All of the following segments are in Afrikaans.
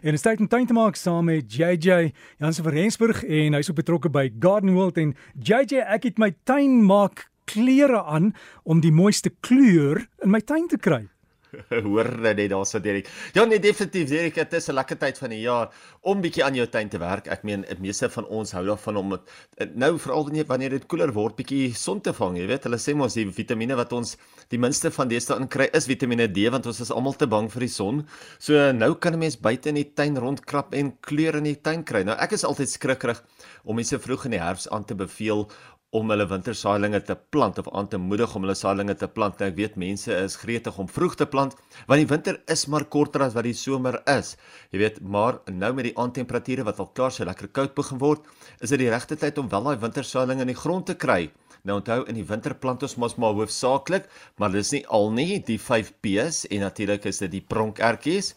En dit is tyd om tuin te maak saam met JJ Jansen van Rensburg en hy's ook betrokke by Garden World en JJ ek het my tuin maak klere aan om die mooiste kleur in my tuin te kry. Hoor net daar so Derek. Ja nee definitief Derek, dit is 'n lekker tyd van die jaar om bietjie aan jou tuin te werk. Ek meen, die meeste van ons hou daarvan om het, nou veral wanneer dit koeler word, bietjie son te vang, jy weet. Hulle sê mos die vitamiene wat ons die minste van deesdae in kry is Vitamiene D want ons is almal te bang vir die son. So nou kan 'n mens buite in die tuin rondkrap en kleure in die tuin kry. Nou ek is altyd skrikkerig om mense vroeg in die herfs aan te beveel om hulle wintersaailinge te plant of aan te moedig om hulle saailinge te plant. Nou, ek weet mense is gretig om vroeg te plant want die winter is maar korter as wat die somer is. Jy weet, maar nou met die aantemperature wat al klaar so lekker koud begin word, is dit die regte tyd om wel daai wintersaailinge in die grond te kry. Nou onthou in die winter plant ons mos maar hoofsaaklik, maar dis nie al nie die 5 P's en natuurlik is dit die pronkertjies,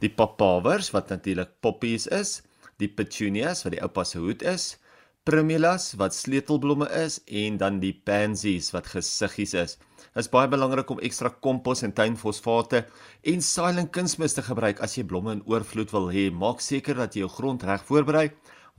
die papawers wat natuurlik poppies is, die petunias wat die oupa se hoed is, primulas wat sleutelblomme is en dan die pansies wat gesiggies is. Dit is baie belangrik om ekstra kompos en tuinfosfate en saailing kunsmis te gebruik as jy blomme in oorvloed wil hê. Maak seker dat jy jou grond reg voorberei.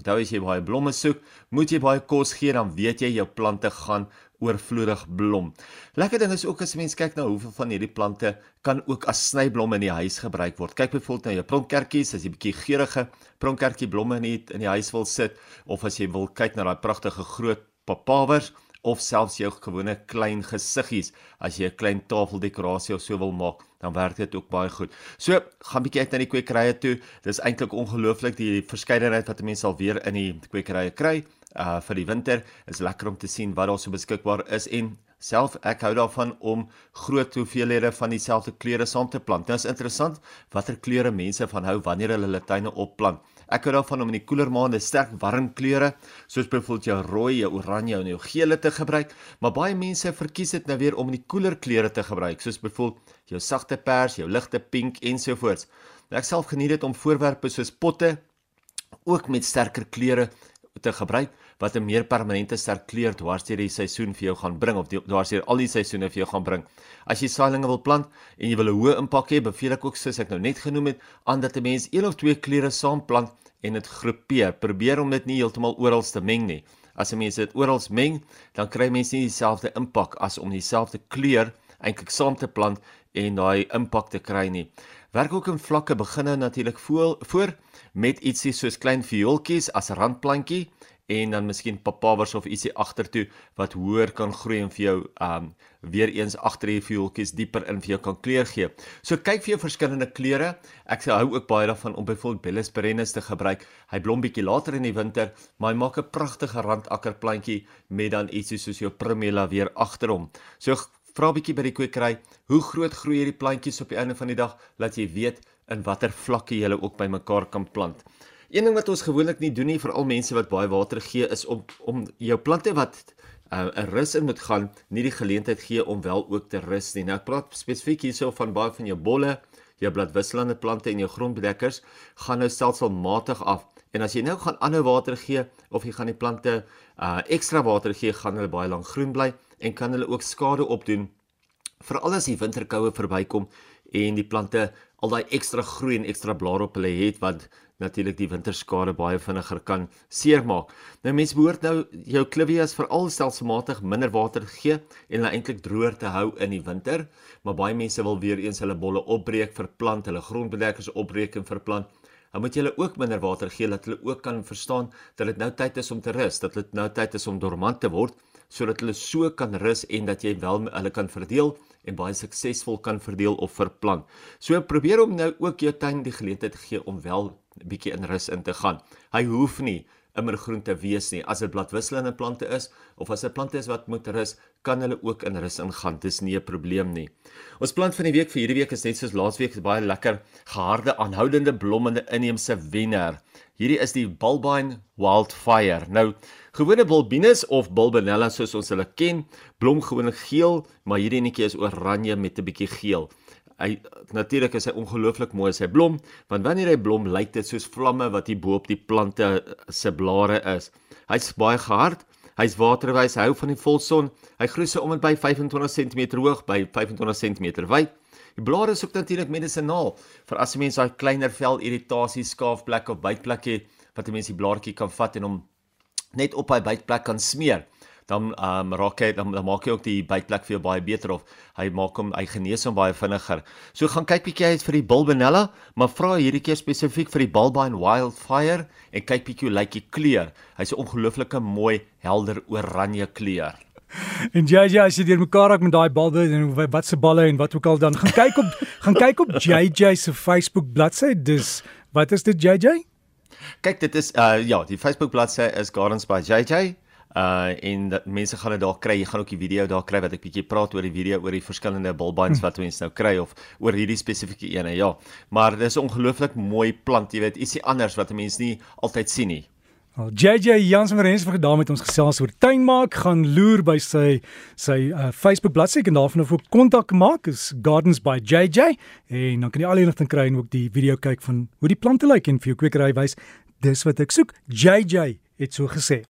Onthou as jy baie blomme soek, moet jy baie kos gee dan weet jy jou plante gaan oorvloedig blom. Lekker ding is ook as mens kyk na hoeveel van hierdie plante kan ook as snyblomme in die huis gebruik word. Kyk byvoorbeeld na jou pronkkertjies, as jy 'n bietjie geurende pronkkertjie blomme in die, in die huis wil sit of as jy wil kyk na daai pragtige groot papawers of selfs jou gewone klein gesiggies as jy 'n klein tafeldekorasie of so wil maak, dan werk dit ook baie goed. So, gaan bietjie uit na die kwekerye toe. Dis eintlik ongelooflik die verskeidenheid wat mense al weer in die kwekerye kry uh vir die winter. Is lekker om te sien wat daar so beskikbaar is en self ek hou daarvan om groot hoeveelhede van dieselfde kleure saam te plant. Dit nou is interessant watter kleure mense van hou wanneer hulle hulle tuine opplant. Ek hou daarvan om in die koeler maande sterk warm kleure soos byvoorbeeld jou rooi, jou oranje en jou geel te gebruik, maar baie mense verkies dit nou weer om in die koeler kleure te gebruik, soos byvoorbeeld jou sagte pers, jou ligte pink ensovoorts. Nou ek self geniet dit om voorwerpe soos potte ook met sterker kleure te gebruik wat 'n meer permanente sterk kleur dwars deur die seisoen vir jou gaan bring of dwars deur al die seisoene vir jou gaan bring. As jy saailinge wil plant en jy wil 'n hoë impak hê, beveel ek ook soos ek nou net genoem het, aan dat 'n mens een of twee kleure saam plant en dit groepeer. Probeer om dit nie heeltemal oral te meng nie. As 'n mens dit oral meng, dan kry mense nie dieselfde impak as om dieselfde kleur eintlik saam te plant en daai impak te kry nie. Werk ook in vlakke beginne natuurlik voor, voor met ietsie soos klein viooltjies as randplantjie en dan miskien papawers of ietsie agtertoe wat hoër kan groei en vir jou um weer eens agter die viooltjies dieper in vir jou kan kleur gee. So kyk vir jou verskillende kleure. Ek sê hou ook baie daarvan om byvoorbeeld Bellus perennis te gebruik. Hy blom bietjie later in die winter, maar hy maak 'n pragtige randakkerplantjie met dan ietsie soos jou primula weer agter hom. So vra bietjie by die kwekery, hoe groot groei hierdie plantjies op die einde van die dag, laat jy weet in watter vlakke jy hulle ook bymekaar kan plant. Een ding wat ons gewoonlik nie doen nie vir al mense wat baie water gee is om om jou plante wat uh, 'n uh, rus in moet gaan, nie die geleentheid gee om wel ook te rus nie. Nou ek praat spesifiek hierso van baie van jou bolle, jou bladwisselende plante en jou grondbedekkers gaan nou stelselmatig af. En as jy nou gaan aanhou water gee of jy gaan die plante uh ekstra water gee, gaan hulle baie lank groen bly en kan hulle ook skade opdoen veral as die winterkoue verbykom en die plante al daai ekstra groei en ekstra blare op hulle het wat natuurlik die winterskade baie vinniger kan seermaak. Nou mense behoort nou jou clivias veral stelselmatig minder water gee en hulle eintlik droër te hou in die winter, maar baie mense wil weer eens hulle bolle opbreek vir plant, hulle grondbedekkers opbreek en verplant. Dan moet jy hulle ook minder water gee dat hulle ook kan verstaan dat dit nou tyd is om te rus, dat dit nou tyd is om dormant te word sodat hulle so kan rus en dat jy wel hulle kan verdeel en baie suksesvol kan verdeel of verplant. So probeer om nou ook jou tuin die geleentheid gee om wel 'n bietjie in rus in te gaan. Hy hoef nie immer groen te wees nie. As dit bladwisselende plante is of as dit plante is wat moet rus, kan hulle ook in rus ingaan. Dis nie 'n probleem nie. Ons plant van die week vir hierdie week is net soos laasweek baie lekker geharde aanhoudende blommende inheemse wenner. Hierdie is die Bulbine Wildfire. Nou Gewone bulbines of bulbinella soos ons hulle ken, blom gewoonlik geel, maar hierdie enetjie is oranje met 'n bietjie geel. Hy natuurlik is hy ongelooflik mooi as hy blom, want wanneer hy blom, lyk dit soos vlamme wat hier bo op die plante se blare is. Hy's baie gehard, Hy's waterwys, hou van die volson. Hy groei so om en by 25 cm hoog by 25 cm wyd. Die blare is ook natuurlik medisinaal vir as 'n mens daai kleiner vel irritasie, skaafplek of bytplek het wat 'n mens die blaartjie kan vat en hom net op hy bytplek kan smeer dan um, raak hy dan, dan maak hy ook die bytplek vir jou baie beter of hy maak hom hy genees hom baie vinniger. So gaan kyk bietjie uit vir die Bulbinella, maar vra hierdie keer spesifiek vir die Bulbine Wildfire en kyk bietjie hoe lyk die kleur. Hy's 'n ongelooflike mooi helder oranje kleur. En JJ as jy deur mekaar raak met daai balbe en wat se balle en wat ook al dan gaan kyk op gaan kyk op JJ se Facebook bladsy. Dis wat is dit JJ? Kyk, dit is uh ja, die Facebook bladsy is Gardens by JJ uh en dat mense gaan dit daar kry. Jy gaan ook die video daar kry wat ek bietjie praat oor die video oor die verskillende bulbines wat mense nou kry of oor hierdie spesifieke ene. Ja. Maar dis 'n ongelooflik mooi plant, jy weet, ietsie anders wat mense nie altyd sien nie. Al JJ Jansen van Rensburg daar met ons gesels oor tuin maak, gaan loer by sy sy uh, Facebook bladsy en daarvan of ook kontak maak is Gardens by JJ en dan kan jy al die inligting kry en ook die video kyk van hoe die plante lyk en vir jou kwekery wys. Dis wat ek soek. JJ het so gesê.